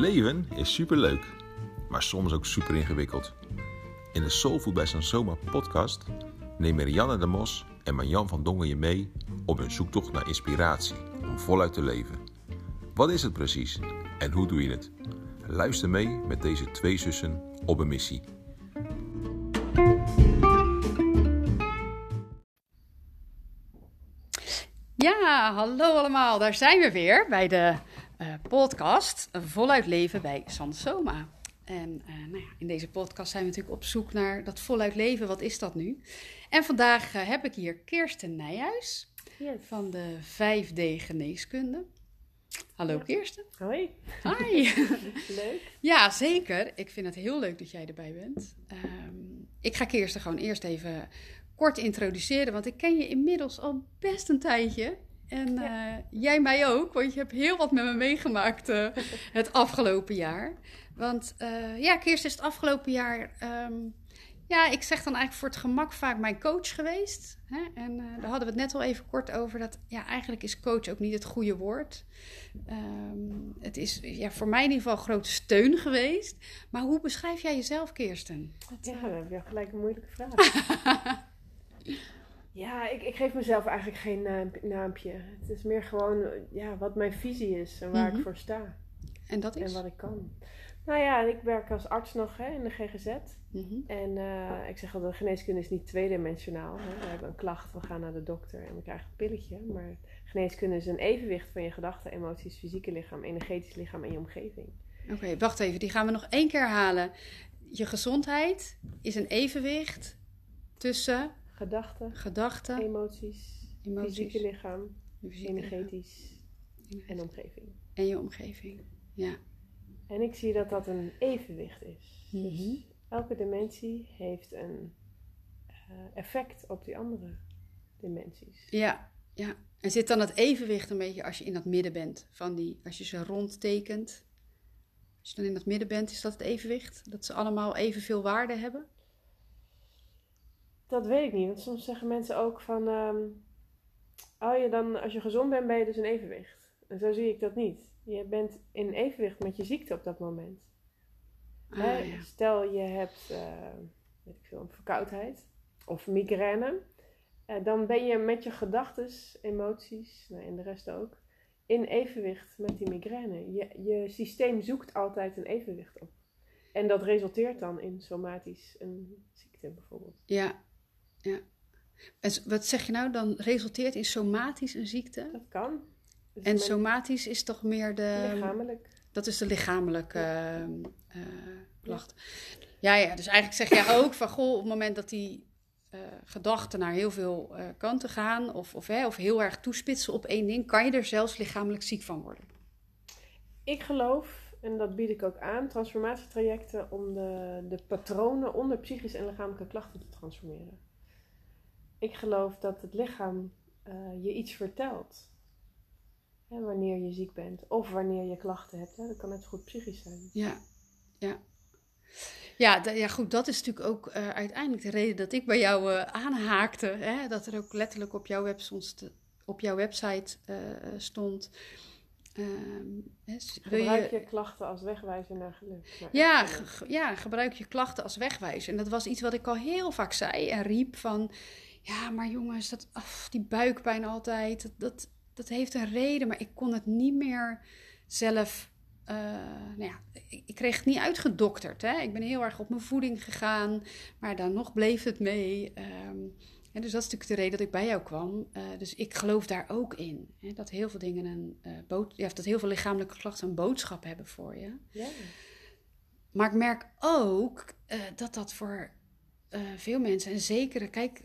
leven is superleuk, maar soms ook super ingewikkeld. In de Soulfood bij Sansoma podcast nemen Rianne de Mos en Marjan van Dongen je mee op hun zoektocht naar inspiratie om voluit te leven. Wat is het precies en hoe doe je het? Luister mee met deze twee zussen op een missie. Ja, hallo allemaal. Daar zijn we weer bij de uh, podcast Voluit Leven bij Sansoma. En uh, nou ja, in deze podcast zijn we natuurlijk op zoek naar dat voluit leven. Wat is dat nu? En vandaag uh, heb ik hier Kirsten Nijhuis Yes. van de 5D Geneeskunde. Hallo Ja. Kirsten. Hoi. Hi. Leuk. ja, zeker. Ik vind het heel leuk dat jij erbij bent. Ehm, ik ga Kirsten gewoon eerst even kort introduceren, want ik ken je inmiddels al best een tijdje. En Ja. eh, jij mij ook, want je hebt heel wat met me meegemaakt eh, het afgelopen jaar. Want eh, ja, Kirsten is het afgelopen jaar, ehm, ja, ik zeg dan eigenlijk voor het gemak vaak mijn coach geweest. Hè? En eh, daar hadden we het net al even kort over, dat ja, eigenlijk is coach ook niet het goede woord. Ehm, het is ja, voor mij in ieder geval grote steun geweest. Maar hoe beschrijf jij jezelf, Kirsten? Ja, dan heb je gelijk een moeilijke vraag. ja, ik, ik geef mezelf eigenlijk geen naam- naampje. Het is meer gewoon ja, wat mijn visie is en waar Mhm. ik voor sta en dat en is? wat ik kan. Nou ja, ik werk als arts nog hè, in de GGZ. Mhm. En eh, ik zeg altijd, geneeskunde is niet tweedimensionaal. Hè. We hebben een klacht, we gaan naar de dokter en we krijgen een pilletje. Maar geneeskunde is een evenwicht van je gedachten, emoties, fysieke lichaam, energetisch lichaam en je omgeving. Oké, wacht even. Die gaan we nog één keer herhalen. Je gezondheid is een evenwicht tussen Gedachten, gedachten, emoties, emoties, fysieke lichaam, fysieke lichaam energetisch en omgeving. en je omgeving. Ja. En ik zie dat dat een evenwicht is. Dus elke dimensie heeft een eh, effect op die andere dimensies. Ja, ja. En zit dan het evenwicht een beetje als je in dat midden bent van die, als je ze rondtekent? Als je dan in dat midden bent, is dat het evenwicht? Dat ze allemaal evenveel waarde hebben? Dat weet ik niet, want soms zeggen mensen ook van... ehm, oh ja, dan als je gezond bent ben je dus in evenwicht. En zo zie ik dat niet. Je bent in evenwicht met je ziekte op dat moment. Hè, Ah, ja. Stel je hebt eh, weet ik veel, een verkoudheid of migraine. eh, dan ben je met je gedachten, emoties nou, en de rest ook in evenwicht met die migraine. Je, je systeem zoekt altijd een evenwicht op. En dat resulteert dan in somatisch een ziekte bijvoorbeeld. Ja, ja. En wat zeg je nou? Dan resulteert in somatisch een ziekte? Dat kan. Dus En somatisch is toch meer de... lichamelijk. Dat is de lichamelijke eh, eh, klacht. Ja, ja, dus eigenlijk zeg jij ook van... Goh, op het moment dat die eh, gedachten naar heel veel eh, kanten gaan... Of, of, hè, of heel erg toespitsen op één ding... kan je er zelfs lichamelijk ziek van worden. Ik geloof, en dat bied ik ook aan, transformatietrajecten om de, de patronen onder psychische en lichamelijke klachten te transformeren. Ik geloof dat het lichaam eh, je iets vertelt. Hè, wanneer je ziek bent of wanneer je klachten hebt. Hè. Dat kan net zo goed psychisch zijn. Ja, ja. Ja, ja, goed, dat is natuurlijk ook eh, uiteindelijk de reden dat ik bij jou eh, aanhaakte. Hè? Dat er ook letterlijk op jouw, web op jouw website stond. ehm, Gebruik je klachten als wegwijzer naar geluk. naar Ja, geluk. ja, gebruik je klachten als wegwijzer. En dat was iets wat ik al heel vaak zei en riep van... Ja, maar jongens, dat, af, die buikpijn altijd, dat, dat, dat heeft een reden. Maar ik kon het niet meer zelf... eh, nou ja, ik, ik kreeg het niet uitgedokterd. Hè? Ik ben heel erg op mijn voeding gegaan, maar dan nog bleef het mee. Ehm, en dus dat is natuurlijk de reden dat ik bij jou kwam. Eh, dus ik geloof daar ook in. Hè? Dat heel veel dingen een eh, bood, ja, dat heel veel lichamelijke klachten een boodschap hebben voor je. Maar ik merk ook dat dat voor veel mensen, en zeker, kijk,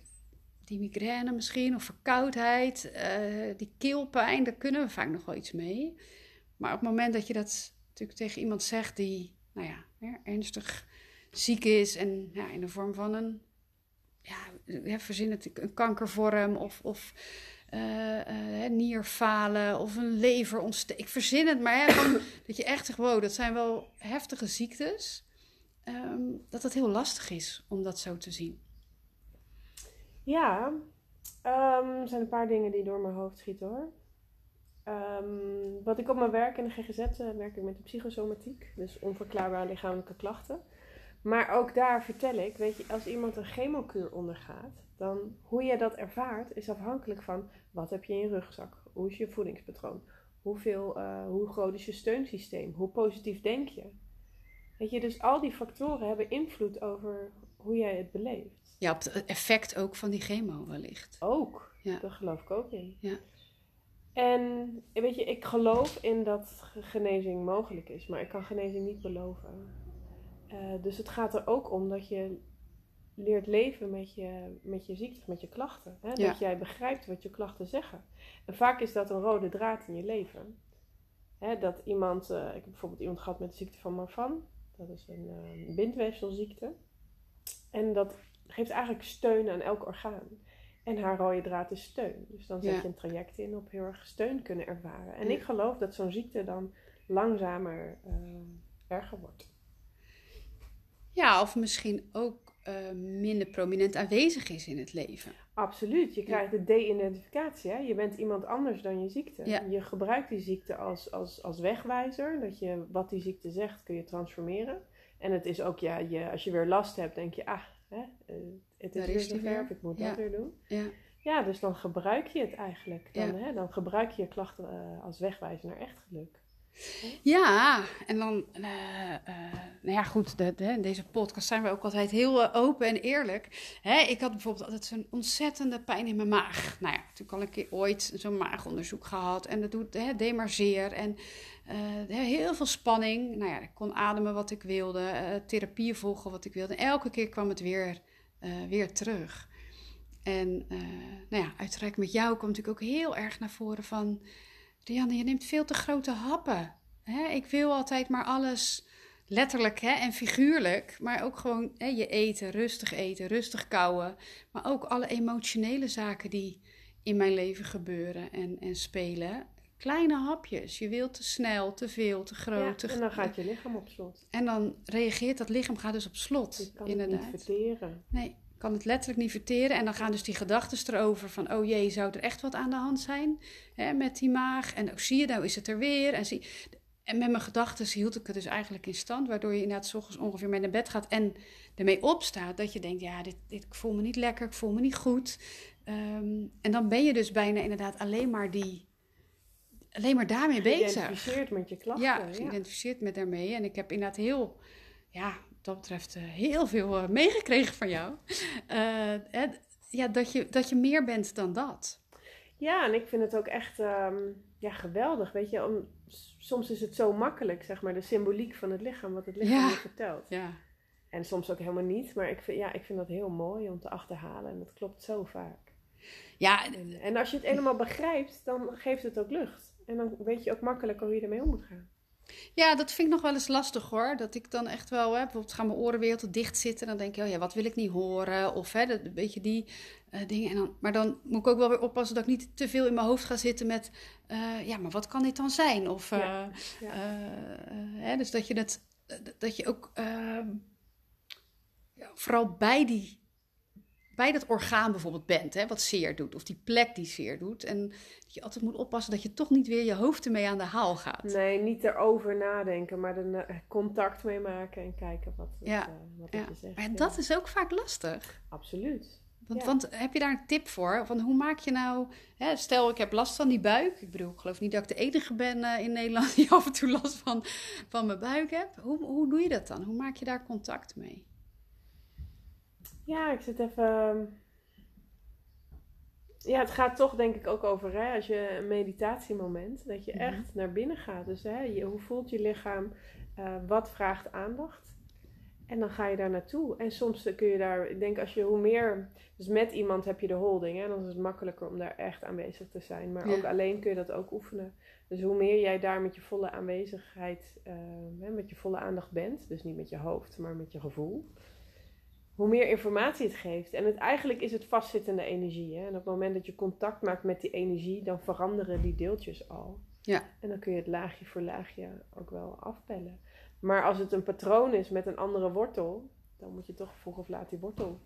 die migraine misschien, of verkoudheid, eh, die keelpijn, daar kunnen we vaak nog wel iets mee. Maar op het moment dat je dat natuurlijk tegen iemand zegt die, nou ja, ernstig ziek is en ja, in de vorm van een, ja, verzin het, een kankervorm of, of hè, nierfalen of een leverontsteking. Ik verzin het, maar hè, van, dat je echt zegt, wow, dat zijn wel heftige ziektes. ehm, dat het heel lastig is om dat zo te zien. Ja, ehm, er zijn een paar dingen die door mijn hoofd schieten hoor. Ehm, wat ik op mijn werk in de GGZ uh, werk ik met de psychosomatiek, dus onverklaarbare lichamelijke klachten. Maar ook daar vertel ik, weet je, als iemand een chemokuur ondergaat, dan hoe je dat ervaart is afhankelijk van wat heb je in je rugzak, hoe is je voedingspatroon, hoeveel, uh, hoe groot is je steunsysteem, hoe positief denk je. Weet je, dus al die factoren hebben invloed over hoe jij het beleeft. Ja, op het effect ook van die chemo wellicht. Ook, ja. daar geloof ik ook in. Ja. En weet je, ik geloof in dat genezing mogelijk is, maar ik kan genezing niet beloven. Uh, dus het gaat er ook om dat je leert leven met je, met je ziekte, met je klachten. Hè? Dat jij begrijpt wat je klachten zeggen. En vaak is dat een rode draad in je leven. Hè, dat iemand, uh, ik heb bijvoorbeeld iemand gehad met de ziekte van Marfan. Dat is een uh, bindweefselziekte. En dat geeft eigenlijk steun aan elk orgaan. En haar rode draad is steun. Dus dan zet je een traject in op heel erg steun kunnen ervaren. En ik geloof dat zo'n ziekte dan langzamer uh, erger wordt. Ja, of misschien ook uh, minder prominent aanwezig is in het leven. Absoluut. Je krijgt de de-identificatie. Je bent iemand anders dan je ziekte. Ja. Je gebruikt die ziekte als, als, als wegwijzer. Dat je wat die ziekte zegt kun je transformeren. En het is ook, ja, je, als je weer last hebt, denk je, ah, hè, uh, het is weer is die zover, weer. ik moet Ja. dat weer doen. Ja. Ja, dus dan gebruik je het eigenlijk. Dan, hè, dan gebruik je je klachten eh, als wegwijzer naar echt geluk. Ja, en dan, eh, eh, nou ja, goed, in deze podcast zijn we ook altijd heel eh, open en eerlijk. Hè, ik had bijvoorbeeld altijd zo'n ontzettende pijn in mijn maag. Nou ja, toen al een keer ooit zo'n maagonderzoek gehad en dat doet hè, deed maar zeer. En heel veel spanning. Nou ja, ik kon ademen wat ik wilde, therapieën volgen wat ik wilde. En elke keer kwam het weer, weer terug. En nou ja, uiteraard met jou kwam natuurlijk ook heel erg naar voren van... Rianne, je neemt veel te grote happen. Hè? Ik wil altijd maar alles letterlijk hè, en figuurlijk, maar ook gewoon hè, je eten, rustig eten, rustig kouwen. Maar ook alle emotionele zaken die in mijn leven gebeuren en, en spelen. Kleine hapjes. Je wilt te snel, te veel, te groot. Ja, en dan gaat je lichaam op slot. en dan reageert dat lichaam gaat dus op slot. Je kan inderdaad. het niet verteren. Nee, kan het letterlijk niet verteren. En dan gaan dus die gedachten erover van... oh jee, zou er echt wat aan de hand zijn hè, met die maag? En oh, zie je, nou is het er weer. En, zie... en met mijn gedachten hield ik het dus eigenlijk in stand... waardoor je inderdaad 's ochtends ongeveer mee naar bed gaat... en ermee opstaat dat je denkt... ja, dit, dit, ik voel me niet lekker, ik voel me niet goed. Ehm, en dan ben je dus bijna inderdaad alleen maar die... alleen maar daarmee bezig. Geïdentificeerd met je klachten. Ja, geïdentificeerd met daarmee. En ik heb inderdaad heel, ja, dat betreft, eh, heel veel eh, meegekregen van jou. Eh, ja, dat je, dat je meer bent dan dat. Ja, en ik vind het ook echt ehm, ja, geweldig. Weet je, om, soms is het zo makkelijk, zeg maar, de symboliek van het lichaam, wat het lichaam Ja. je vertelt. Ja, En soms ook helemaal niet, maar ik vind, ja, ik vind dat heel mooi om te achterhalen. En dat klopt zo vaak. ja En, en als je het helemaal begrijpt, dan geeft het ook lucht. En dan weet je ook makkelijker hoe je ermee om moet gaan. Ja, dat vind ik nog wel eens lastig hoor. Dat ik dan echt wel, hè, bijvoorbeeld gaan mijn oren weer te dicht zitten. Dan denk je, oh ja, wat wil ik niet horen? Of hè, dat, een beetje die eh, dingen. En dan, maar dan moet ik ook wel weer oppassen dat ik niet te veel in mijn hoofd ga zitten met... eh, ja, maar wat kan dit dan zijn? Of, eh, Ja, ja. hè, dus dat je, het, dat je ook ehm, vooral bij, die, bij dat orgaan bijvoorbeeld bent, hè, wat zeer doet. Of die plek die zeer doet. En dat je altijd moet oppassen dat je toch niet weer je hoofd ermee aan de haal gaat. Nee, niet erover nadenken, maar er eh, contact mee maken en kijken wat het, Ja, eh, wat ja. het je zegt. Maar Ja, dat is ook vaak lastig. Absoluut. Want, Ja. want heb je daar een tip voor? Van hoe maak je nou... Hè, stel, ik heb last van die buik. Ik bedoel, ik geloof niet dat ik de enige ben eh, in Nederland... die af en toe last van, van mijn buik heb. Hoe, hoe doe je dat dan? Hoe maak je daar contact mee? Ja, ik zit even. ehm, Ja, het gaat toch denk ik ook over hè, als je een meditatiemoment, dat je Mhm. echt naar binnen gaat. Dus hè, je, hoe voelt je lichaam? Eh, wat vraagt aandacht? En dan ga je daar naartoe. En soms kun je daar, ik denk als je hoe meer, dus met iemand heb je de holding, hè, dan is het makkelijker om daar echt aanwezig te zijn. Maar Ja. ook alleen kun je dat ook oefenen. Dus hoe meer jij daar met je volle aanwezigheid, eh, hè, met je volle aandacht bent, dus niet met je hoofd, maar met je gevoel, hoe meer informatie het geeft. En het, eigenlijk is het vastzittende energie. Hè? En op het moment dat je contact maakt met die energie, dan veranderen die deeltjes al. Ja. En dan kun je het laagje voor laagje ook wel afpellen. Maar als het een patroon is met een andere wortel, dan moet je toch vroeg of laat die wortel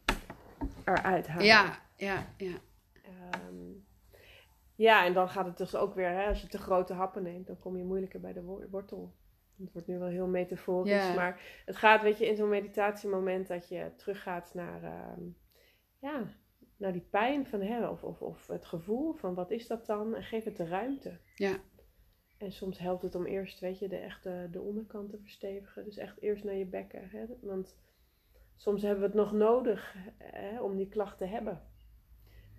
eruit halen. Ja, ja, ja. Ehm, Ja, en dan gaat het dus ook weer, hè, als je te grote happen neemt, dan kom je moeilijker bij de wo- wortel. Het wordt nu wel heel metaforisch, maar het gaat, weet je, in zo'n meditatiemoment dat je teruggaat naar, ehm, ja, naar die pijn van, hè, of, of, of het gevoel van wat is dat dan? En geef het de ruimte. Ja. En soms helpt het om eerst, weet je, de echte de onderkant te verstevigen. Dus echt eerst naar je bekken. Hè? Want soms hebben we het nog nodig hè, om die klacht te hebben.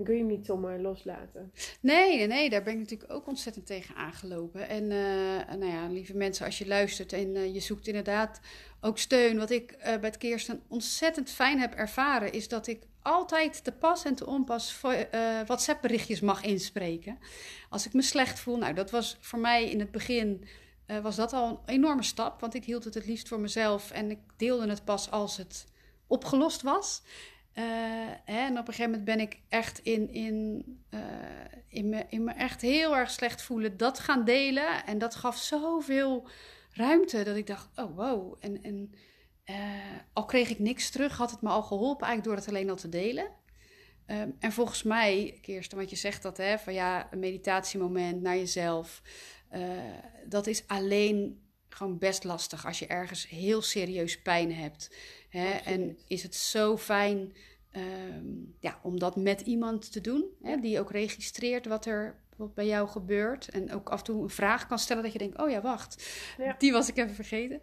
Dan kun je hem niet zomaar loslaten. Nee, nee, daar ben ik natuurlijk ook ontzettend tegen aangelopen. En eh, nou ja, lieve mensen, als je luistert en eh, je zoekt inderdaad ook steun. Wat ik eh, bij het Kirsten ontzettend fijn heb ervaren, is dat ik altijd te pas en te onpas WhatsApp-berichtjes mag inspreken. Als ik me slecht voel, nou, dat was voor mij in het begin. was dat al een enorme stap, want ik hield het het liefst voor mezelf en ik deelde het pas als het opgelost was. Eh, hè, en op een gegeven moment ben ik echt in, in, eh, in, me, in me echt heel erg slecht voelen dat gaan delen. En dat gaf zoveel ruimte dat ik dacht, oh wow. En, en eh, al kreeg ik niks terug, had het me al geholpen eigenlijk door het alleen al te delen. Ehm, en volgens mij, Kirsten, wat je zegt dat, hè, van ja, een meditatiemoment naar jezelf. dat is alleen gewoon best lastig als je ergens heel serieus pijn hebt. Hè? En is het zo fijn ehm, ja, om dat met iemand te doen, hè? die ook registreert wat er wat bij jou gebeurt. En ook af en toe een vraag kan stellen dat je denkt, oh ja, wacht, Ja. die was ik even vergeten.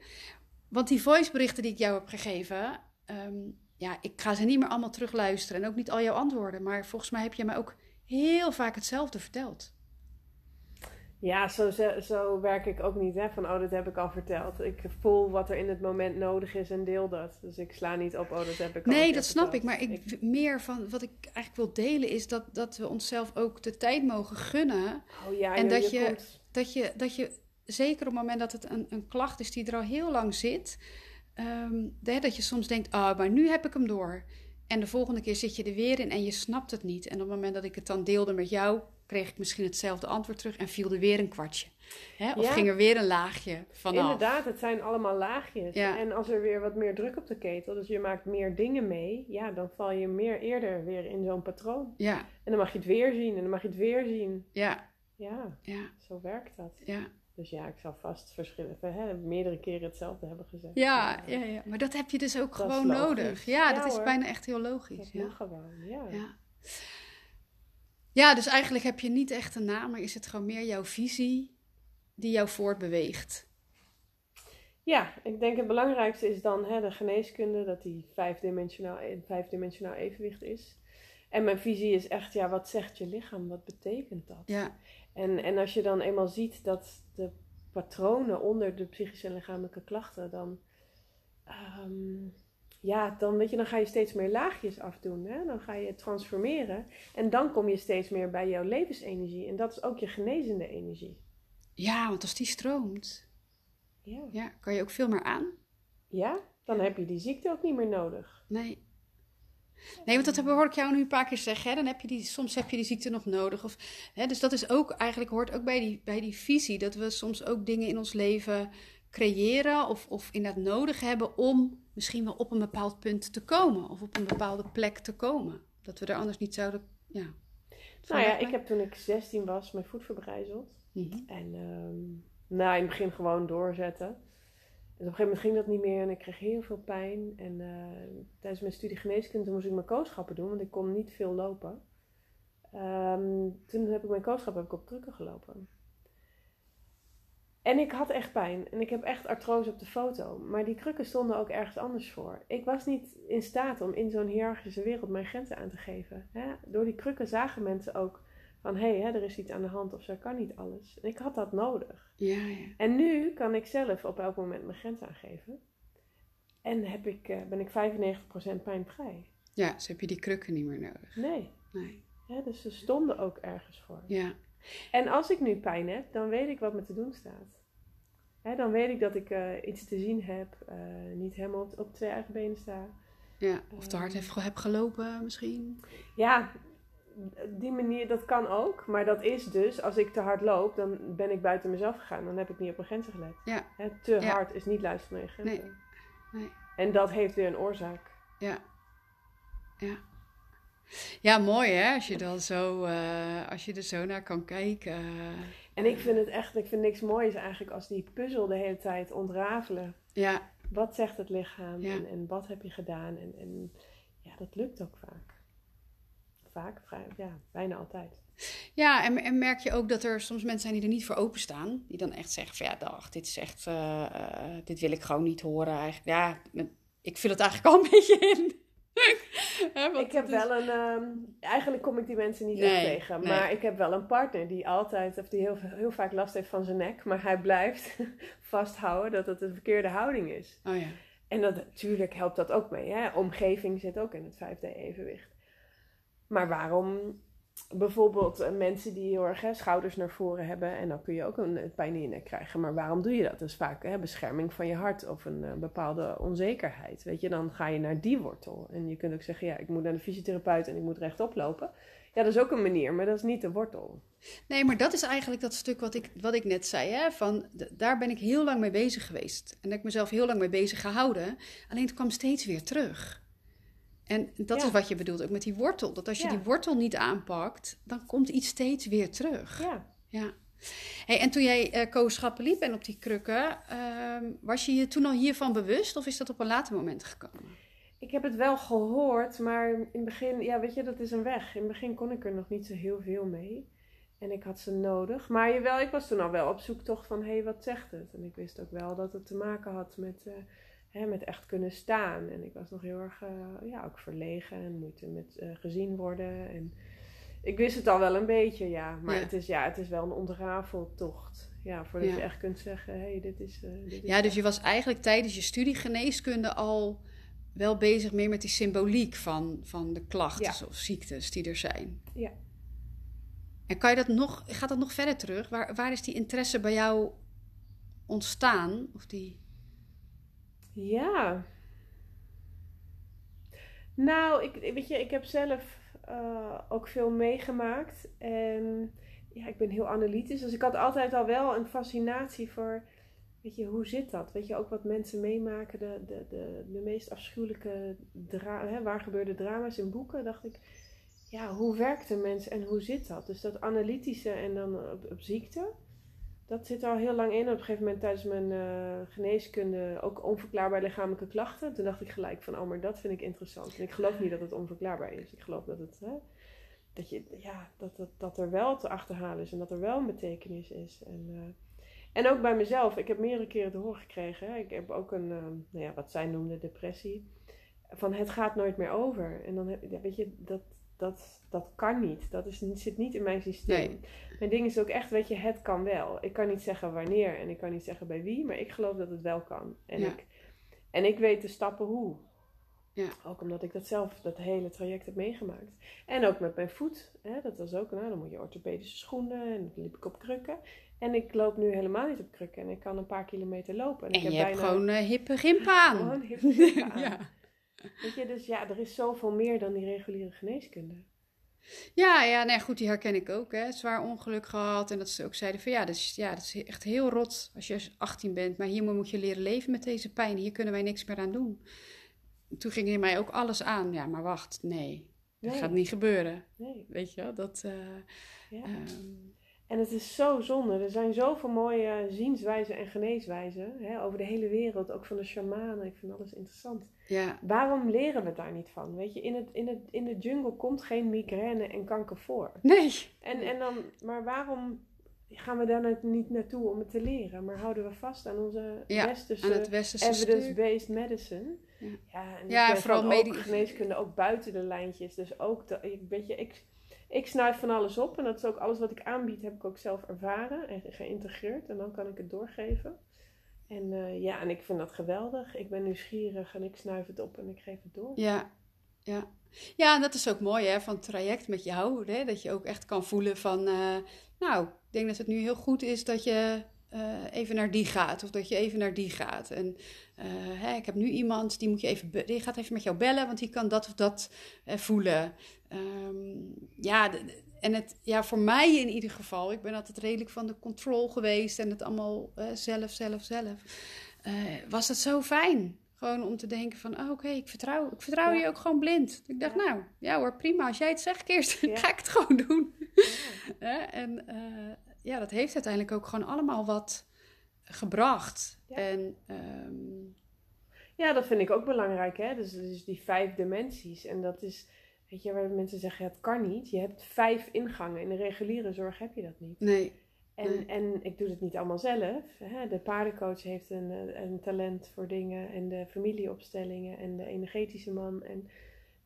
Want die voiceberichten die ik jou heb gegeven, ehm, ja, ik ga ze niet meer allemaal terugluisteren en ook niet al jouw antwoorden. Maar volgens mij heb je mij ook heel vaak hetzelfde verteld. Ja, zo, zo, werk ik ook niet. Hè? Van, oh, dat heb ik al verteld. Ik voel wat er in het moment nodig is en deel dat. Dus ik sla niet op, oh, dat heb ik al een Nee, dat snap ik. Maar ik, meer van wat ik eigenlijk wil delen is dat, dat we onszelf ook de tijd mogen gunnen. Oh ja, En joh, dat je- Dat je, dat je zeker op het moment dat het een, een klacht is die er al heel lang zit, ehm, dat je soms denkt, ah, maar nu heb ik hem door. En de volgende keer zit je er weer in en je snapt het niet. En op het moment dat ik het dan deelde met jou, kreeg ik misschien hetzelfde antwoord terug en viel er weer een kwartje. Hè? Of Ja. ging er weer een laagje vanaf. Inderdaad, het zijn allemaal laagjes. Ja. En als er weer wat meer druk op de ketel, dus je maakt meer dingen mee, ja, dan val je meer eerder weer in zo'n patroon. Ja, En dan mag je het weer zien en dan mag je het weer zien. ja, Ja, ja, zo werkt dat. ja. Dus ja, ik zal vast verschillen, hè, meerdere keren hetzelfde hebben gezegd. Ja, ja, ja, maar dat heb je dus ook Dat gewoon nodig. Ja, dat is bijna echt heel logisch. Dat Ja. gewoon, ja. Ja. dus eigenlijk heb je niet echt een naam, maar is het gewoon meer jouw visie die jou voortbeweegt. Ja, ik denk het belangrijkste is dan hè, de geneeskunde, dat die vijfdimensionaal, in vijfdimensionaal evenwicht is. En mijn visie is echt, ja, wat zegt je lichaam? Wat betekent dat? Ja, En, en als je dan eenmaal ziet dat de patronen onder de psychische en lichamelijke klachten, dan, ehm, ja, dan, weet je, dan ga je steeds meer laagjes afdoen. Hè? Dan ga je transformeren. En dan kom je steeds meer bij jouw levensenergie. En dat is ook je genezende energie. ja want als die stroomt, Ja. ja, kan je ook veel meer aan. ja, dan heb je die ziekte ook niet meer nodig. Nee. Nee, want dat hoor ik jou nu een paar keer zeggen. Hè? Dan heb je die, soms heb je die ziekte nog nodig. Of, hè? Dus dat is ook eigenlijk hoort ook bij die, bij die visie. Dat we soms ook dingen in ons leven creëren of, of inderdaad nodig hebben om misschien wel op een bepaald punt te komen. Of op een bepaalde plek te komen. Dat we er anders niet zouden. Ja. Nou ja, ik heb toen ik 16 was mijn voet verbrijzeld. Mhm. En ehm, nou, in het begin gewoon doorzetten. En op een gegeven moment ging dat niet meer en ik kreeg heel veel pijn. En eh, tijdens mijn studie geneeskunde moest ik mijn kooschappen doen, want ik kon niet veel lopen. Ehm, toen heb ik mijn kooschap heb ik op krukken gelopen. En ik had echt pijn. En ik heb echt artrose op de foto. Maar die krukken stonden ook ergens anders voor. Ik was niet in staat om in zo'n hiërarchische wereld mijn grenzen aan te geven. Hè? Door die krukken zagen mensen ook van... hé, hey, er is iets aan de hand of ze kan niet alles. En ik had dat nodig. Ja, ja. En nu kan ik zelf op elk moment mijn grens aangeven. En heb ik, eh, ben ik 95% pijnvrij. ja, dus heb je die krukken niet meer nodig. Nee. Nee. Dus ze stonden ook ergens voor. Ja, En als ik nu pijn heb, dan weet ik wat me te doen staat. Hè, dan weet ik dat ik eh, iets te zien heb, eh, niet helemaal op, op twee eigen benen sta. ja. Of te hard heb, heb gelopen misschien. Ja, die manier, dat kan ook. Maar dat is dus, als ik te hard loop, dan ben ik buiten mezelf gegaan. Dan heb ik niet op mijn grenzen gelet. Ja. Hè, te Ja. hard is niet luisteren naar je grenzen. Nee. Nee. En dat heeft weer een oorzaak. Ja. Ja. Ja, mooi hè, als je, dan zo, uh, als je er zo naar kan kijken. En ik vind het echt, ik vind niks moois eigenlijk als die puzzel de hele tijd ontrafelen. Ja. Wat zegt het lichaam Ja. en, en wat heb je gedaan? En, en ja, dat lukt ook vaak. Vaak, vrij- ja, bijna altijd. Ja, en, en merk je ook dat er soms mensen zijn die er niet voor openstaan. Die dan echt zeggen van ja, dag, dit is echt, eh, eh, dit wil ik gewoon niet horen eigenlijk. Ja, ik vul het eigenlijk al een beetje in. Ik heb is- wel een, ehm, eigenlijk kom ik die mensen niet Nee, echt tegen, nee. maar ik heb wel een partner die altijd, of die heel, heel vaak last heeft van zijn nek, maar hij blijft vasthouden dat het een verkeerde houding is. Oh ja. En dat, natuurlijk helpt dat ook mee. Hè? Omgeving zit ook in het 5D-evenwicht. Maar waarom bijvoorbeeld eh, mensen die heel erg schouders naar voren hebben... en dan kun je ook een eh, pijn in je nek krijgen. Maar waarom doe je dat? Dat is vaak hè, bescherming van je hart of een eh, bepaalde onzekerheid. Weet je, dan ga je naar die wortel. En je kunt ook zeggen, ja, ik moet naar de fysiotherapeut en ik moet rechtop lopen. Ja, dat is ook een manier, maar dat is niet de wortel. Nee, maar dat is eigenlijk dat stuk wat ik, wat ik net zei. Hè? Van, daar ben ik heel lang mee bezig geweest. En ik mezelf heel lang mee bezig gehouden. Alleen het kwam steeds weer terug. En dat Ja. is wat je bedoelt ook met die wortel. Dat als je Ja. die wortel niet aanpakt, dan komt iets steeds weer terug. Ja. Ja. Hey, en toen jij eh kooschappen liep en op die krukken, ehm, was je je toen al hiervan bewust of is dat op een later moment gekomen? Ik heb het wel gehoord, maar in het begin, ja, weet je, dat is een weg. In het begin kon ik er nog niet zo heel veel mee. En ik had ze nodig. Maar jawel, ik was toen al wel op zoek toch van, hé, hey, wat zegt het? En ik wist ook wel dat het te maken had met, eh, hè, met echt kunnen staan. En ik was nog heel erg, eh, ja, ook verlegen en moeite met eh, gezien worden. En ik wist het al wel een beetje, ja. Maar Ja. Het, is, ja, het is wel een ontrafeltocht. Ja, voordat Ja. je echt kunt zeggen, hé, hey, dit is... eh, dit is Ja, dus je was eigenlijk tijdens je studie geneeskunde al wel bezig meer met die symboliek van, van de klachten of ziektes die er zijn. Ja. En kan je dat nog, gaat dat nog verder terug? Waar, waar is die interesse bij jou ontstaan? Of die... Ja. Nou, ik, weet je, ik heb zelf eh, ook veel meegemaakt. En ja, ik ben heel analytisch. Dus ik had altijd al wel een fascinatie voor, weet je, hoe zit dat? Weet je, ook wat mensen meemaken, de, de, de, meest afschuwelijke, dra hè, waar gebeurde drama's in boeken, dacht ik. Ja, hoe werkt een mens en hoe zit dat? Dus dat analytische en dan op ziekte. Dat zit al heel lang in. Op een gegeven moment tijdens mijn eh, geneeskunde ook onverklaarbare lichamelijke klachten. Toen dacht ik gelijk van, oh, maar dat vind ik interessant. En ik geloof niet dat het onverklaarbaar is. Ik geloof dat het, hè, dat, je, ja, dat, dat, dat er wel te achterhalen is en dat er wel een betekenis is. En, eh, en ook bij mezelf. Ik heb meerdere keren te horen gekregen. Ik heb ook een, eh, nou ja, wat zij noemde depressie. Van het gaat nooit meer over. En dan heb weet je, dat, dat, dat kan niet. Dat is, zit niet in mijn systeem. Nee. Mijn ding is ook echt, weet je, het kan wel. Ik kan niet zeggen wanneer en ik kan niet zeggen bij wie, maar ik geloof dat het wel kan. En, Ja. ik, en ik weet de stappen hoe. Ja. Ook omdat ik dat zelf, dat hele traject heb meegemaakt. En ook met mijn voet. Hè, dat was ook, nou, dan moet je orthopedische schoenen en dan liep ik op krukken. En ik loop nu helemaal niet op krukken en ik kan een paar kilometer lopen. En, En ik je heb hebt bijna gewoon eh, hippe gimpen aan. gewoon hip hip aan. ja. Weet je, dus ja, er is zoveel meer dan die reguliere geneeskunde. Ja, ja, nee, goed, die herken ik ook. Hè. Zwaar ongeluk gehad. En dat ze ook zeiden van ja dat, is, ja, dat is echt heel rot als je 18 bent. Maar hier moet je leren leven met deze pijn. Hier kunnen wij niks meer aan doen. Toen ging er mij ook alles aan. Ja, maar wacht, nee. Dat gaat niet gebeuren. Nee. Weet je wel, dat... eh, Ja. ehm, En het is zo zonde. Er zijn zoveel mooie zienswijzen en geneeswijzen hè, over de hele wereld, ook van de shamanen. Ik vind alles interessant. Ja, Waarom leren we daar niet van? Weet je, in, het, in, het, in de jungle komt geen migraine en kanker voor. nee. En, en dan, maar waarom gaan we daar nou niet naartoe om het te leren? Maar houden we vast aan onze Ja, westerse Aan het westerse evidence-based medicine? Ja. Ja, en Ja, vooral van ook medi- geneeskunde ook buiten de lijntjes. Dus ook, de, ik, weet je, ik, ik snuif van alles op. En dat is ook alles wat ik aanbied, heb ik ook zelf ervaren en geïntegreerd. En dan kan ik het doorgeven. En eh, ja, en ik vind dat geweldig. Ik ben nieuwsgierig en ik snuif het op en ik geef het door. Ja, ja. Ja, en dat is ook mooi hè, van het traject met jou. Hè, dat je ook echt kan voelen van... eh, nou, ik denk dat het nu heel goed is dat je eh, even naar die gaat. Of dat je even naar die gaat. En hè, ik heb nu iemand, die, moet je even die gaat even met jou bellen... want die kan dat of dat voelen. Ehm, ja, en het, ja, voor mij in ieder geval... ik ben altijd redelijk van de control geweest... en het allemaal eh, zelf, zelf, zelf... eh, was het zo fijn Gewoon om te denken van, oh, oké, ik vertrouw, ik vertrouw Ja. je ook gewoon blind. Ik dacht, Ja. nou, ja hoor, prima. Als jij het zegt, Kirst, Ja. ga ik het gewoon doen. Hè? En eh, ja, dat heeft uiteindelijk ook gewoon allemaal wat gebracht. Ja. En ehm, Ja, dat vind ik ook belangrijk. Hè? Dus, dus die vijf dimensies. En dat is, weet je, waar mensen zeggen, ja, het kan niet. Je hebt vijf ingangen. In de reguliere zorg heb je dat niet. nee, En, Nee. en ik doe het niet allemaal zelf. Hè? De paardencoach heeft een, eh, een talent voor dingen. En de familieopstellingen. En de energetische man. En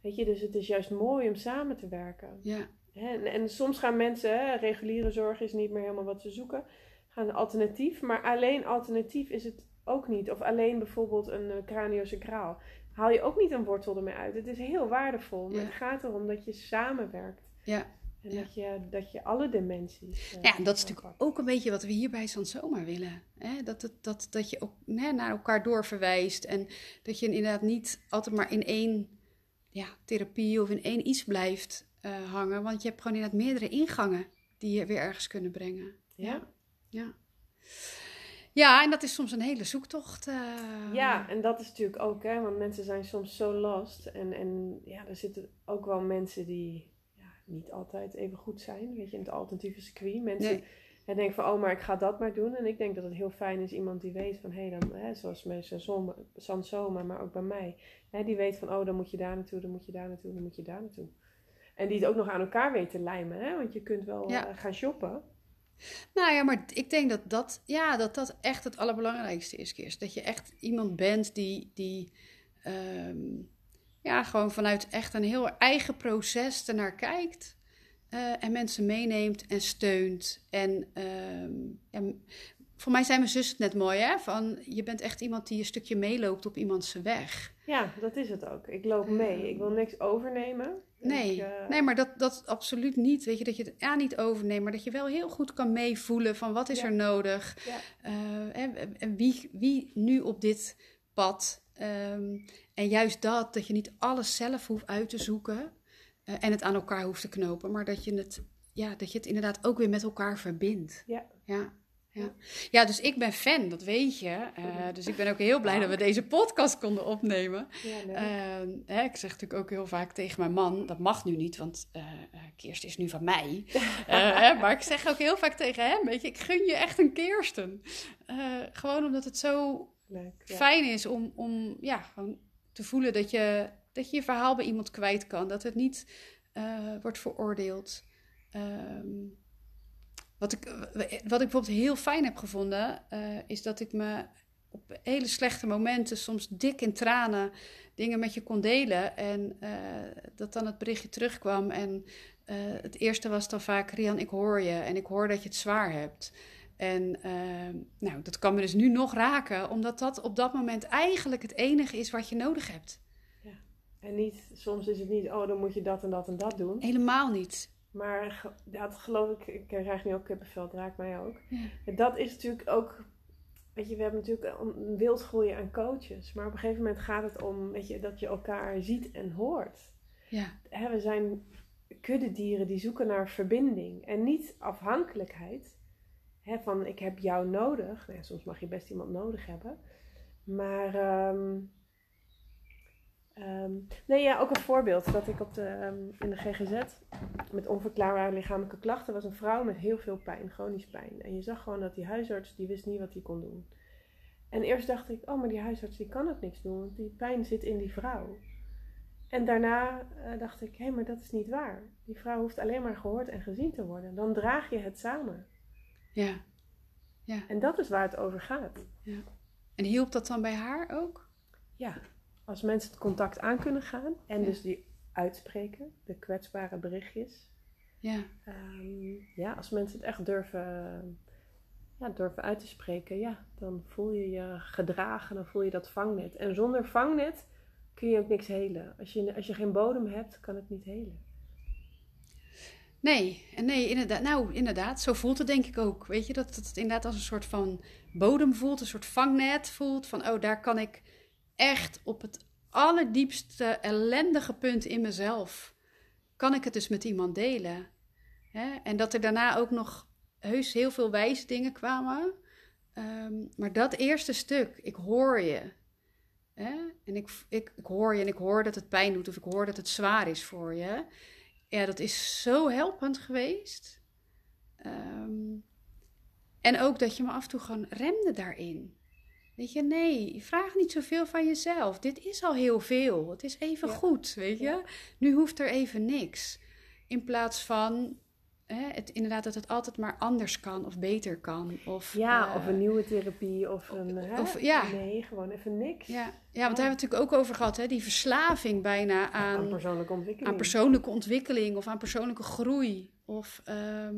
weet je, dus het is juist mooi om samen te werken. ja, En, en soms gaan mensen, hè, reguliere zorg is niet meer helemaal wat ze zoeken, gaan alternatief. Maar alleen alternatief is het ook niet. Of alleen bijvoorbeeld een uh, craniosacraal. Haal je ook niet een wortel ermee uit. Het is heel waardevol. Maar Ja. het gaat erom dat je samenwerkt. ja. En Ja. dat, je, dat je alle dimensies. eh, Ja, en dat is natuurlijk ook een beetje wat we hier bij Sansoma willen. Hè? Dat, het, dat, dat je ook hè, naar elkaar doorverwijst. En dat je inderdaad niet altijd maar in één ja, therapie of in één iets blijft eh, hangen. Want je hebt gewoon inderdaad meerdere ingangen die je weer ergens kunnen brengen. Ja. Ja, ja en dat is soms een hele zoektocht. eh. Ja, en dat is natuurlijk ook, hè, want mensen zijn soms zo lost. En, en ja, er zitten ook wel mensen die ja, niet altijd even goed zijn, weet je, in het alternatieve circuit. Mensen Nee. denken van, oh, maar ik ga dat maar doen. En ik denk dat het heel fijn is, iemand die weet van, hé, hey, dan, hè, zoals bij Sansoma, maar ook bij mij. Hè, die weet van, oh, dan moet je daar naartoe, dan moet je daar naartoe, dan moet je daar naartoe. En die het ook nog aan elkaar weet te lijmen, hè, want je kunt wel Ja. eh, gaan shoppen. Nou ja, maar ik denk dat dat, ja, dat, dat echt het allerbelangrijkste is, Kirst. Dat je echt iemand bent die, die ehm, ja, gewoon vanuit echt een heel eigen proces ernaar kijkt. eh, en mensen meeneemt en steunt. En ehm, ja, voor mij zijn mijn zus het net mooi, hè? Van, je bent echt iemand die een stukje meeloopt op iemands weg. Ja, dat is het ook. Ik loop mee. Ik wil niks overnemen. Nee, Ik, eh, nee maar dat, dat absoluut niet. Weet je, dat je het ja, niet overneemt, maar dat je wel heel goed kan meevoelen van wat is Ja. er nodig. Ja. Eh, en, en wie, wie nu op dit pad. Ehm, en juist dat, dat je niet alles zelf hoeft uit te zoeken eh, en het aan elkaar hoeft te knopen, maar dat je het, ja, dat je het inderdaad ook weer met elkaar verbindt. Ja. Ja. Ja. ja, dus ik ben fan, dat weet je. Eh, dus ik ben ook heel blij dat we deze podcast konden opnemen. Ja. Ehm, hè, ik zeg natuurlijk ook heel vaak tegen mijn man, dat mag nu niet, want eh eh, Kirsten is nu van mij. Eh, hè, maar ik zeg ook heel vaak tegen hem, weet je, ik gun je echt een Kirsten. Eh, gewoon omdat het zo leuk. Ja. fijn is om, om ja, gewoon te voelen dat je, dat je je verhaal bij iemand kwijt kan. Dat het niet eh, wordt veroordeeld. Ehm, wat, ik, wat ik bijvoorbeeld heel fijn heb gevonden, eh, is dat ik me op hele slechte momenten, soms dik in tranen, dingen met je kon delen. En eh, dat dan het berichtje terugkwam. En eh, het eerste was dan vaak, Rian, ik hoor je en ik hoor dat je het zwaar hebt. En ehm, nou, dat kan me dus nu nog raken, omdat dat op dat moment eigenlijk het enige is wat je nodig hebt. En niet, soms is het niet, oh, dan moet je dat en dat en dat doen. Helemaal niet. Maar dat geloof ik, ik krijg nu ook kippenvel, het raakt mij ook. Ja. Dat is natuurlijk ook, weet je, we hebben natuurlijk een wildgroei aan coaches. Maar op een gegeven moment gaat het om, weet je, dat je elkaar ziet en hoort. Ja, Hè, we zijn kuddedieren die zoeken naar verbinding en niet afhankelijkheid. Hè, van ik heb jou nodig. Nou soms mag je best iemand nodig hebben. Maar ehm, ehm, nee, ja, ook een voorbeeld dat ik op de, ehm, in de GGZ met onverklaarbare lichamelijke klachten was een vrouw met heel veel pijn, chronisch pijn. En je zag gewoon dat die huisarts die wist niet wat hij kon doen. En eerst dacht ik, oh, maar die huisarts die kan ook niks doen, want die pijn zit in die vrouw. En daarna eh, dacht ik, hé, maar dat is niet waar. Die vrouw hoeft alleen maar gehoord en gezien te worden. Dan draag je het samen. ja. En dat is waar het over gaat. En hielp dat dan bij haar ook? Ja, als mensen het contact aan kunnen gaan en Ja. dus die uitspreken, de kwetsbare berichtjes. Ja, Ehm, ja, als mensen het echt durven, ja, durven uit te spreken, ja, dan voel je je gedragen, dan voel je dat vangnet. En zonder vangnet kun je ook niks helen. Als je, als je geen bodem hebt, kan het niet helen. Nee, en nee, inderdaad. Nou, inderdaad, zo voelt het denk ik ook. Weet je, dat het inderdaad als een soort van bodem voelt, een soort vangnet voelt. Van, oh, daar kan ik echt op het allerdiepste ellendige punt in mezelf, kan ik het dus met iemand delen. Hè? En dat er daarna ook nog heus heel veel wijze dingen kwamen. Ehm, maar dat eerste stuk, ik hoor je. Hè? En ik, ik, hoor je en ik hoor dat het pijn doet of ik hoor dat het zwaar is voor je. Ja, dat is zo helpend geweest. Ehm, en ook dat je me af en toe gewoon remde daarin. Weet je, nee, vraag niet zoveel van jezelf. Dit is al heel veel. Het is even Ja. goed, weet je. Ja. Nu hoeft er even niks. In plaats van, hè, het, inderdaad, dat het altijd maar anders kan of beter kan. Of, Ja, eh, of een nieuwe therapie of een... Hè? of- ja. Nee, gewoon even niks. Ja, ja, want daar hebben we het natuurlijk ook over gehad, hè? die verslaving bijna Aan aan, persoonlijke ontwikkeling. aan persoonlijke ontwikkeling of aan persoonlijke groei. Of, ehm,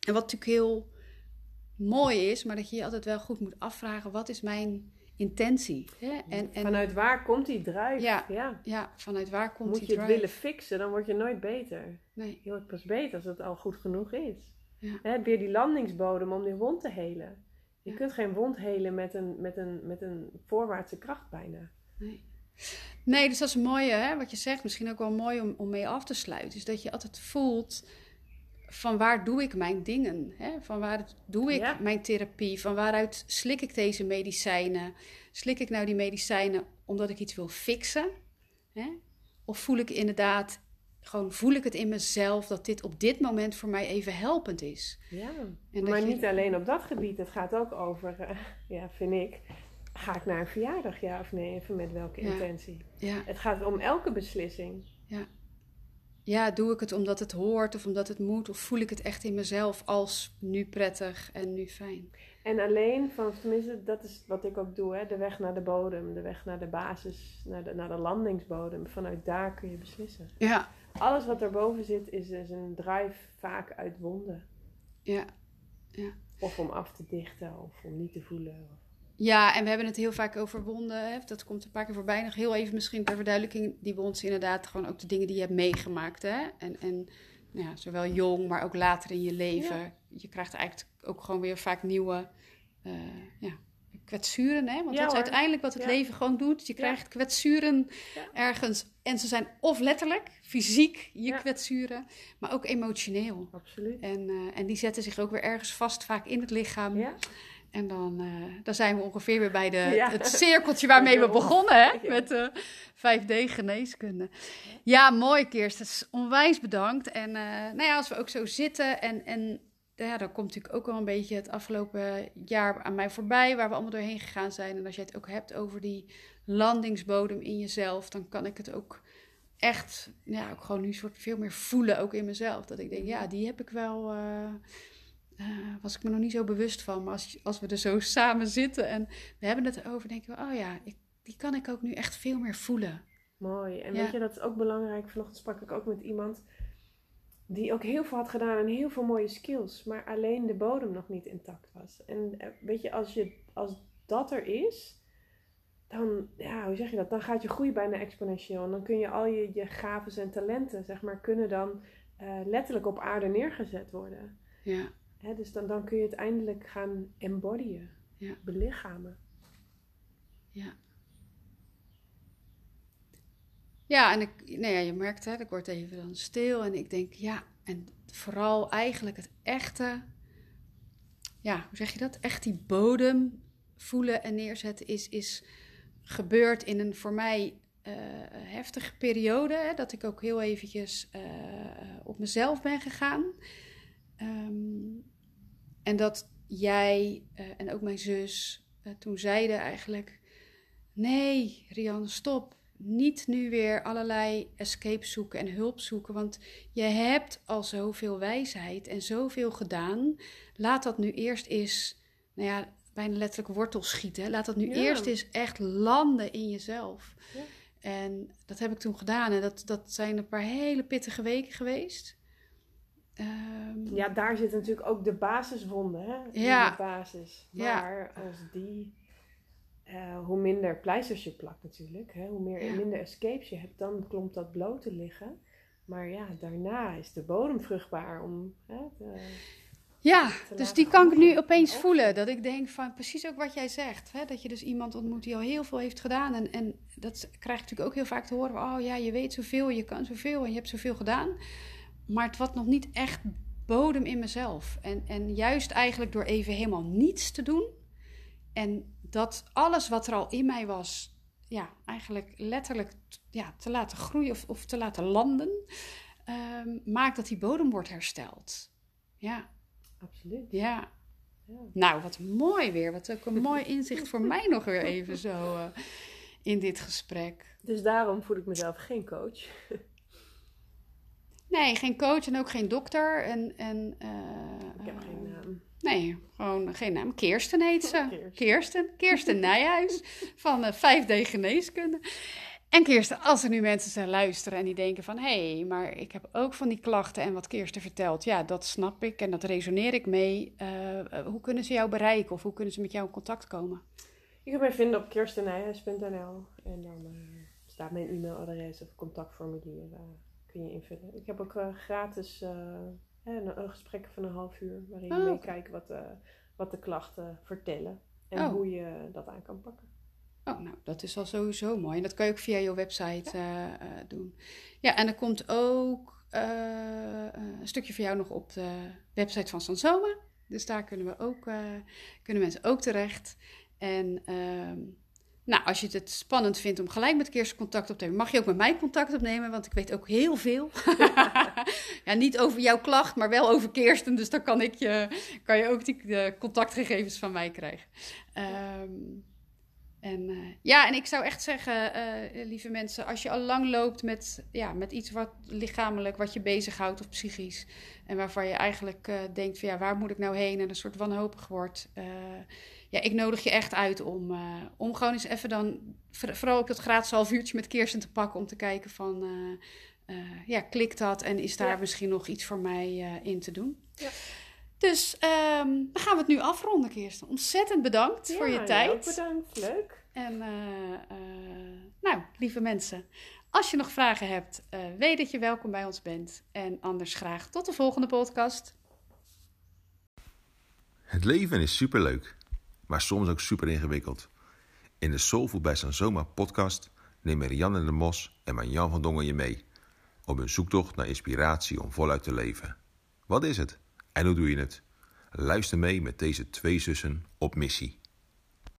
en wat natuurlijk heel mooi is, maar dat je je altijd wel goed moet afvragen: wat is mijn intentie? Hè? En, en Vanuit waar komt die drive? Ja. ja. ja, vanuit waar komt Moet die je het drive? willen fixen, dan word je nooit beter. Nee, Je wordt pas beter als het al goed genoeg is. Ja. Hè, weer die landingsbodem om die wond te helen. Je Ja. kunt geen wond helen met een, met, een, met een voorwaartse kracht bijna. nee. Nee, dus dat is een mooie, hè, wat je zegt. Misschien ook wel mooi om, om mee af te sluiten. Is dat je altijd voelt van waar doe ik mijn dingen? Hè? Van waar doe ik Ja. mijn therapie? Van waaruit slik ik deze medicijnen? Slik ik nou die medicijnen omdat ik iets wil fixen? Hè? Of voel ik inderdaad, gewoon voel ik het in mezelf dat dit op dit moment voor mij even helpend is? Ja. En maar je- niet alleen op dat gebied. Het gaat ook over, eh, ja, vind ik, ga ik naar een verjaardag, ja of nee? Even met welke Ja. intentie. Ja. Het gaat om elke beslissing. ja, doe ik het omdat het hoort of omdat het moet? Of voel ik het echt in mezelf als nu prettig en nu fijn? En alleen van, tenminste, dat is wat ik ook doe, hè, de weg naar de bodem, de weg naar de basis, naar de, naar de landingsbodem. Vanuit daar kun je beslissen. Ja, Alles wat erboven zit is, is een drive vaak uit wonden. ja. Of om af te dichten, of om niet te voelen. Ja, en we hebben het heel vaak over wonden. Hè? Dat komt een paar keer voorbij. Nog heel even misschien ter verduidelijking. Die wond zijn inderdaad gewoon ook de dingen die je hebt meegemaakt. Hè? En, en nou ja, zowel jong, maar ook later in je leven. Je krijgt eigenlijk ook gewoon weer vaak nieuwe eh, ja, kwetsuren. Hè? Want Ja, dat is uiteindelijk wat het Ja. leven gewoon doet. Je krijgt kwetsuren ergens. En ze zijn of letterlijk, fysiek, je kwetsuren. Maar ook emotioneel. Absoluut. En, eh, en die zetten zich ook weer ergens vast, vaak in het lichaam. Ja? En dan, eh, dan zijn we ongeveer weer bij de, Ja. het cirkeltje waarmee we begonnen, hè? Ja. Met de 5D-geneeskunde. Ja, mooi, Kirsten. Dus onwijs bedankt. En eh, nou ja, als we ook zo zitten en, en ja, dan komt natuurlijk ook wel een beetje het afgelopen jaar aan mij voorbij, waar we allemaal doorheen gegaan zijn. En als je het ook hebt over die landingsbodem in jezelf, dan kan ik het ook echt, ja, ook gewoon nu soort veel meer voelen, ook in mezelf. Dat ik denk, ja, die heb ik wel, eh, was ik me nog niet zo bewust van. Maar als, als we er zo samen zitten en we hebben het erover, denken we, oh ja, ik, die kan ik ook nu echt veel meer voelen. Mooi. En Ja. weet je, dat is ook belangrijk. Vanochtend sprak ik ook met iemand die ook heel veel had gedaan en heel veel mooie skills, maar alleen de bodem nog niet intact was. En eh, weet je, als, je, als dat er is, dan, ja, hoe zeg je dat? Dan gaat je groei bijna exponentieel. En dan kun je al je, je gaven en talenten, zeg maar, kunnen dan eh, letterlijk op aarde neergezet worden. Ja, Dus dan, dan kun je het eindelijk gaan embodyen, Ja. belichamen. ja. Ja, en ik, nou ja, je merkt, hè, ik word even dan stil en ik denk, ja, en vooral eigenlijk het echte, ja, hoe zeg je dat? Echt die bodem voelen en neerzetten is, is gebeurd in een voor mij eh, heftige periode. Hè, dat ik ook heel eventjes eh, op mezelf ben gegaan. Ehm, en dat jij eh, en ook mijn zus eh, toen zeiden eigenlijk... Nee, Rianne, stop. Niet nu weer allerlei escape zoeken en hulp zoeken. Want je hebt al zoveel wijsheid en zoveel gedaan. Laat dat nu eerst eens, nou ja, bijna letterlijk wortel schieten. Laat dat nu Ja. eerst eens echt landen in jezelf. Ja. En dat heb ik toen gedaan. En dat, dat zijn een paar hele pittige weken geweest. Ehm, Ja, daar zit natuurlijk ook de basiswonden, hè? In Ja. De basis. Ja. Maar als die, eh, hoe minder pleisters je plakt natuurlijk, hè? hoe meer, Ja. minder escapes je hebt, dan komt dat bloot te liggen. Maar ja, daarna is de bodem vruchtbaar om hè, Ja, dus die kan ik nu opeens En voelen. Dat ik denk van precies ook wat jij zegt. Hè? Dat je dus iemand ontmoet die al heel veel heeft gedaan. En, en dat krijg je natuurlijk ook heel vaak te horen. Oh ja, je weet zoveel, je kan zoveel en je hebt zoveel gedaan. Maar het was nog niet echt bodem in mezelf. En, en juist eigenlijk door even helemaal niets te doen. En dat alles wat er al in mij was ja, eigenlijk letterlijk ja, te laten groeien of, of te laten landen, ehm, maakt dat die bodem wordt hersteld. Ja. Absoluut. Ja. Ja. Nou, wat mooi weer. Wat ook een mooi inzicht voor mij nog weer even zo uh, in dit gesprek. Dus daarom voel ik mezelf geen coach. Nee, geen coach en ook geen dokter. En, en, uh, ik heb geen naam. Nee, gewoon geen naam. Kirsten heet ze. Kirsten. Kirsten. Kirsten Nijhuis van uh, 5D Geneeskunde. En Kirsten, als er nu mensen zijn luisteren en die denken van... hé, hey, maar ik heb ook van die klachten en wat Kirsten vertelt... ja, dat snap ik en dat resoneer ik mee. Uh, hoe kunnen ze jou bereiken of hoe kunnen ze met jou in contact komen? Je kunt mij vinden op kirstennijhuis.nl en dan uh, staat mijn e-mailadres of contactformulier... Uh, kun je invullen. Ik heb ook uh, gratis uh, een, een, gesprek van een half uur waarin je oh. meekijkt wat, uh, wat de klachten vertellen en oh. hoe je dat aan kan pakken. Oh, nou, dat is al sowieso mooi. En dat kan je ook via je website ja. doen. Ja, en er komt ook een stukje voor jou nog op de website van Sansoma. Dus daar kunnen, we ook, kunnen mensen ook terecht. En nou, als je het spannend vindt om gelijk met Kirsten contact op te nemen, mag je ook met mij contact opnemen, want ik weet ook heel veel. ja, niet over jouw klacht, maar wel over Kirsten. Dus dan kan, ik je, kan je ook die de contactgegevens van mij krijgen. Um, en uh, ja, en ik zou echt zeggen, uh, lieve mensen, als je al lang loopt met, ja, met iets wat lichamelijk, wat je bezighoudt of psychisch, en waarvan je eigenlijk uh, denkt van ja, waar moet ik nou heen en een soort wanhopig wordt ja, ik nodig je echt uit om, uh, om gewoon eens even dan, vooral ook dat gratis half uurtje met Kirsten te pakken om te kijken van, uh, uh, ja, klikt dat en is daar ja. misschien nog iets voor mij in te doen? Ja. Dus um, dan gaan we het nu afronden, Kirsten. Ontzettend bedankt ja, voor je tijd. Ook bedankt, leuk. En nou, lieve mensen, als je nog vragen hebt, weet dat je welkom bij ons bent. En anders graag tot de volgende podcast. Het leven is superleuk maar soms ook super ingewikkeld. In de Soulfood bij Sansoma podcast nemen Rianne de Mos en Marjan van Dongen je mee op een zoektocht naar inspiratie om voluit te leven. Wat is het en hoe doe je het? Luister mee met deze twee zussen op missie.